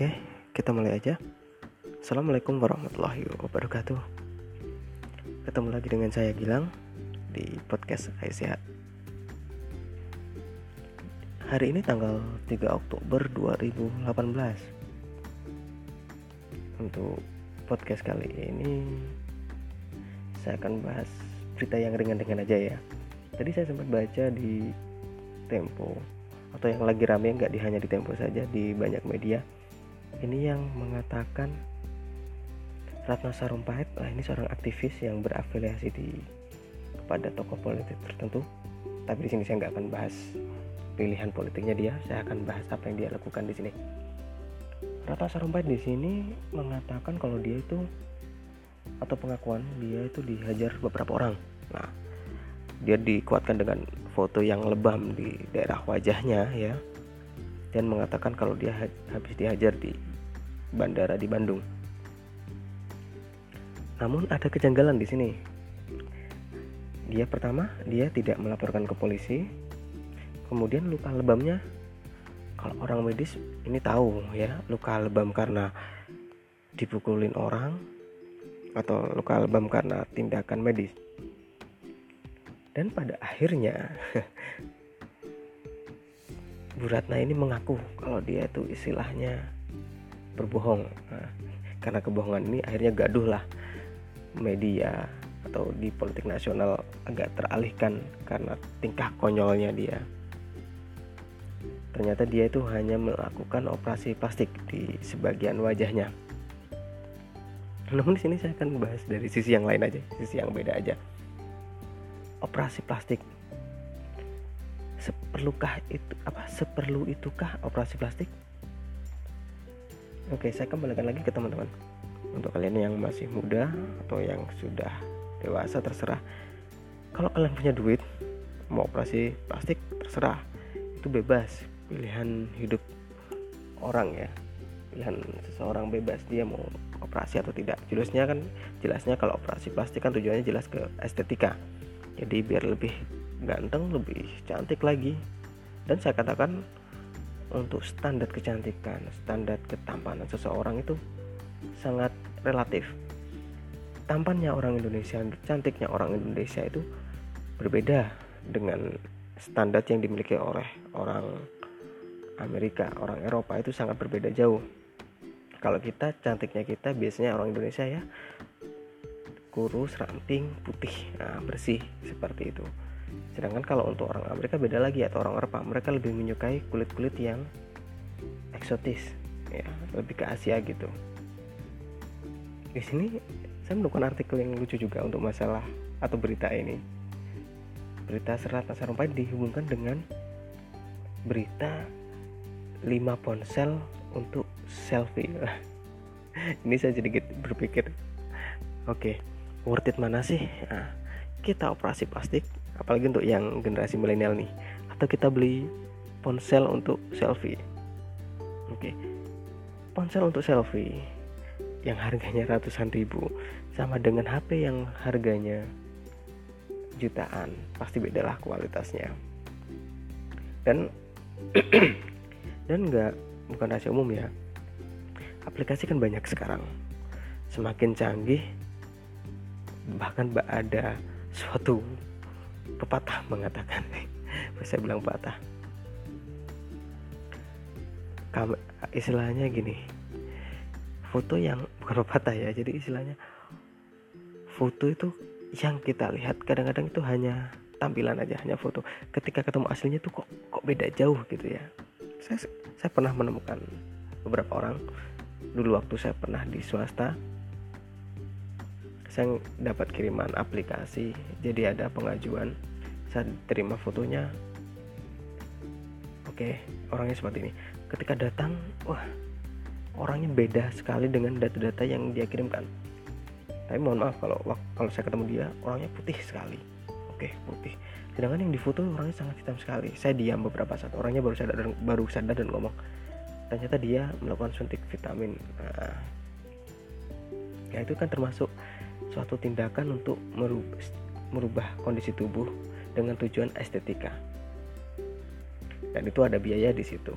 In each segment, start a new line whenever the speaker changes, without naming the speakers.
Oke, kita mulai aja. Assalamualaikum warahmatullahi wabarakatuh. Ketemu lagi dengan saya Gilang di podcast Sehat. Hari ini tanggal 3 Oktober 2018. Untuk podcast kali ini saya akan bahas berita yang ringan-ringan aja ya. Tadi saya sempat baca di Tempo atau yang lagi rame nggak di hanya di Tempo saja di banyak media ini yang mengatakan Ratna Sarumpait nah ini seorang aktivis yang berafiliasi di kepada tokoh politik tertentu. Tapi di sini saya nggak akan bahas pilihan politiknya dia saya akan bahas apa yang dia lakukan di sini. Ratna Sarumpait di sini mengatakan kalau dia itu atau pengakuan dia itu dihajar beberapa orang. Nah dia dikuatkan dengan foto yang lebam di daerah wajahnya ya dan mengatakan kalau dia habis dihajar di bandara di Bandung. Namun ada kejanggalan di sini. Dia pertama, dia tidak melaporkan ke polisi. Kemudian luka lebamnya kalau orang medis ini tahu ya, luka lebam karena dipukulin orang atau luka lebam karena tindakan medis. Dan pada akhirnya Bu Ratna ini mengaku kalau dia itu istilahnya berbohong. Nah, karena kebohongan ini akhirnya gaduh lah media atau di politik nasional agak teralihkan karena tingkah konyolnya dia. Ternyata dia itu hanya melakukan operasi plastik di sebagian wajahnya. Namun di sini saya akan membahas dari sisi yang lain aja, sisi yang beda aja. Operasi plastik seperlukah itu apa seperlu itukah operasi plastik? Oke saya kembalikan lagi ke teman-teman. Untuk kalian yang masih muda atau yang sudah dewasa terserah. Kalau kalian punya duit mau operasi plastik terserah. Itu bebas pilihan hidup orang ya. Pilihan seseorang bebas dia mau operasi atau tidak. Jelasnya kan jelasnya kalau operasi plastik kan tujuannya jelas ke estetika. Jadi biar lebih ganteng lebih cantik lagi. Dan saya katakan untuk standar kecantikan standar ketampanan seseorang itu sangat relatif. Tampannya orang Indonesia cantiknya orang Indonesia itu berbeda dengan standar yang dimiliki oleh orang Amerika orang Eropa itu sangat berbeda jauh. Kalau kita cantiknya kita biasanya orang Indonesia ya kurus ramping putih nah, bersih seperti itu sedangkan kalau untuk orang Amerika beda lagi atau orang Eropa. Mereka lebih menyukai kulit-kulit yang eksotis ya lebih ke Asia gitu. Di sini saya menemukan artikel yang lucu juga untuk masalah atau berita ini. Berita serat Sarumpait dihubungkan dengan berita 5 ponsel untuk selfie. Ini saya sedikit berpikir. Oke okay, worth it mana sih? Nah, kita operasi plastik apalagi untuk yang generasi milenial nih. Atau kita beli ponsel untuk selfie. Oke. Ponsel untuk selfie yang harganya ratusan ribu sama dengan HP yang harganya jutaan pasti bedalah kualitasnya. Dan dan enggak bukan rahasia umum ya. Aplikasi kan banyak sekarang. Semakin canggih bahkan ada suatu pepatah mengatakan. Saya bilang patah Kam istilahnya gini foto yang bukan pepatah ya jadi istilahnya foto itu yang kita lihat kadang-kadang itu hanya tampilan aja hanya foto. Ketika ketemu aslinya tuh kok kok beda jauh gitu ya. Saya saya pernah menemukan beberapa orang. Dulu waktu saya pernah di swasta saya dapat kiriman aplikasi jadi ada pengajuan. Saya terima fotonya. Oke orangnya seperti ini. Ketika datang wah orangnya beda sekali dengan data-data yang dia kirimkan. Tapi mohon maaf kalau kalau saya ketemu dia orangnya putih sekali. Oke putih. Sedangkan yang difoto orangnya sangat hitam sekali. Saya diam beberapa saat orangnya baru sadar baru sadar dan ngomong ternyata dia melakukan suntik vitamin nah, ya itu kan termasuk suatu tindakan untuk merubah, kondisi tubuh dengan tujuan estetika. Dan itu ada biaya di situ.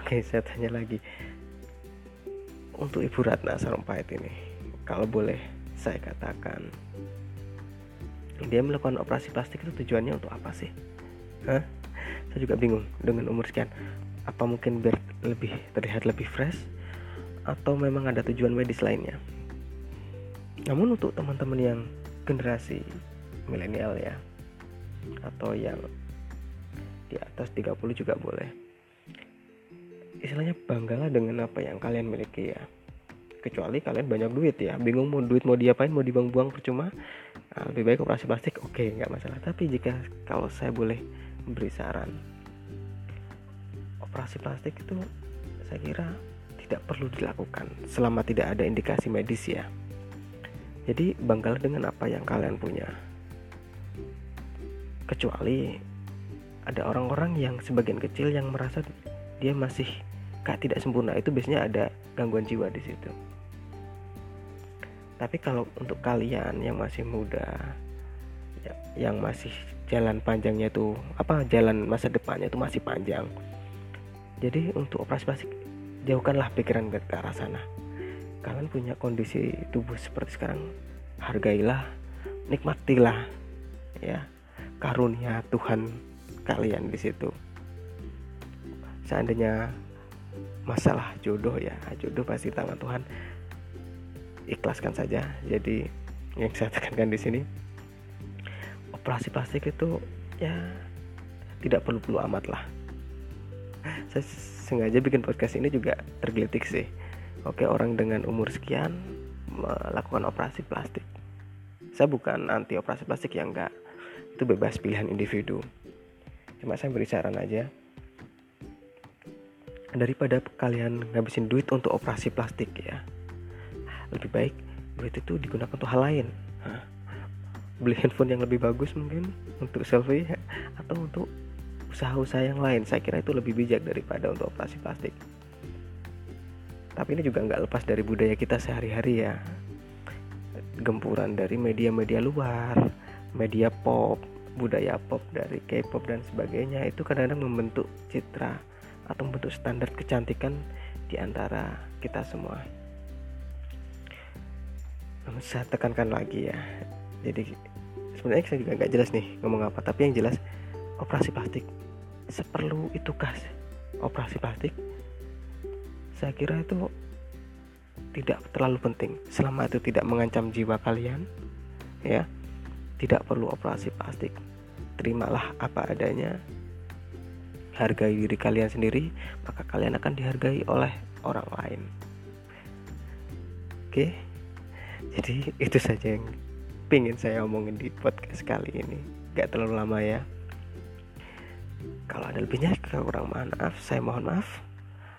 Oke, saya tanya lagi. untuk Ibu Ratna Sarumpait ini kalau boleh saya katakan dia melakukan operasi plastik itu tujuannya untuk apa sih Hah? saya juga bingung dengan umur sekian apa mungkin biar lebih terlihat lebih fresh atau memang ada tujuan medis lainnya namun untuk teman-teman yang generasi milenial ya atau yang di atas 30 juga boleh. Istilahnya banggalah dengan apa yang kalian miliki ya. Kecuali kalian banyak duit ya. Bingung mau duit mau diapain mau dibuang-buang percuma nah, lebih baik operasi plastik oke okay, nggak masalah. Tapi jika kalau saya boleh beri saran operasi plastik itu saya kira tidak perlu dilakukan selama tidak ada indikasi medis ya jadi banggalah dengan apa yang kalian punya. Kecuali ada orang-orang yang sebagian kecil yang merasa dia masih kak tidak sempurna. Itu biasanya ada gangguan jiwa di situ. Tapi kalau untuk kalian yang masih muda ya, yang masih jalan panjangnya itu apa jalan masa depannya itu masih panjang. Jadi untuk operasi plastik jauhkanlah pikiran ke arah sana kalian punya kondisi tubuh seperti sekarang hargailah nikmatilah ya. Karunia Tuhan kalian di situ. Seandainya masalah jodoh ya jodoh pasti tangan Tuhan. Ikhlaskan saja. Jadi yang saya tekankan di sini operasi plastik itu ya tidak perlu-perlu amat lah saya sengaja bikin podcast ini juga tergelitik sih oke orang dengan umur sekian melakukan operasi plastik. Saya bukan anti operasi plastik yang enggak. Itu bebas pilihan individu. Cuma saya beri saran aja. Daripada kalian ngabisin duit untuk operasi plastik ya lebih baik duit itu digunakan untuk hal lain. Beli handphone yang lebih bagus mungkin untuk selfie atau untuk usaha-usaha yang lain. Saya kira itu lebih bijak daripada untuk operasi plastik tapi ini juga nggak lepas dari budaya kita sehari-hari ya gempuran dari media-media luar media pop budaya pop dari K-pop dan sebagainya itu kadang-kadang membentuk citra atau bentuk standar kecantikan di antara kita semua. Saya tekankan lagi ya. Jadi sebenarnya saya juga nggak jelas nih ngomong apa, tapi yang jelas operasi plastik seperlu itukah operasi plastik? Saya kira itu tidak terlalu penting selama itu tidak mengancam jiwa kalian ya tidak perlu operasi plastik terimalah apa adanya hargai diri kalian sendiri, maka kalian akan dihargai oleh orang lain. Oke, jadi itu saja yang pingin saya omongin di podcast kali ini. Gak terlalu lama ya. Kalau ada lebihnya kurang maaf, saya mohon maaf.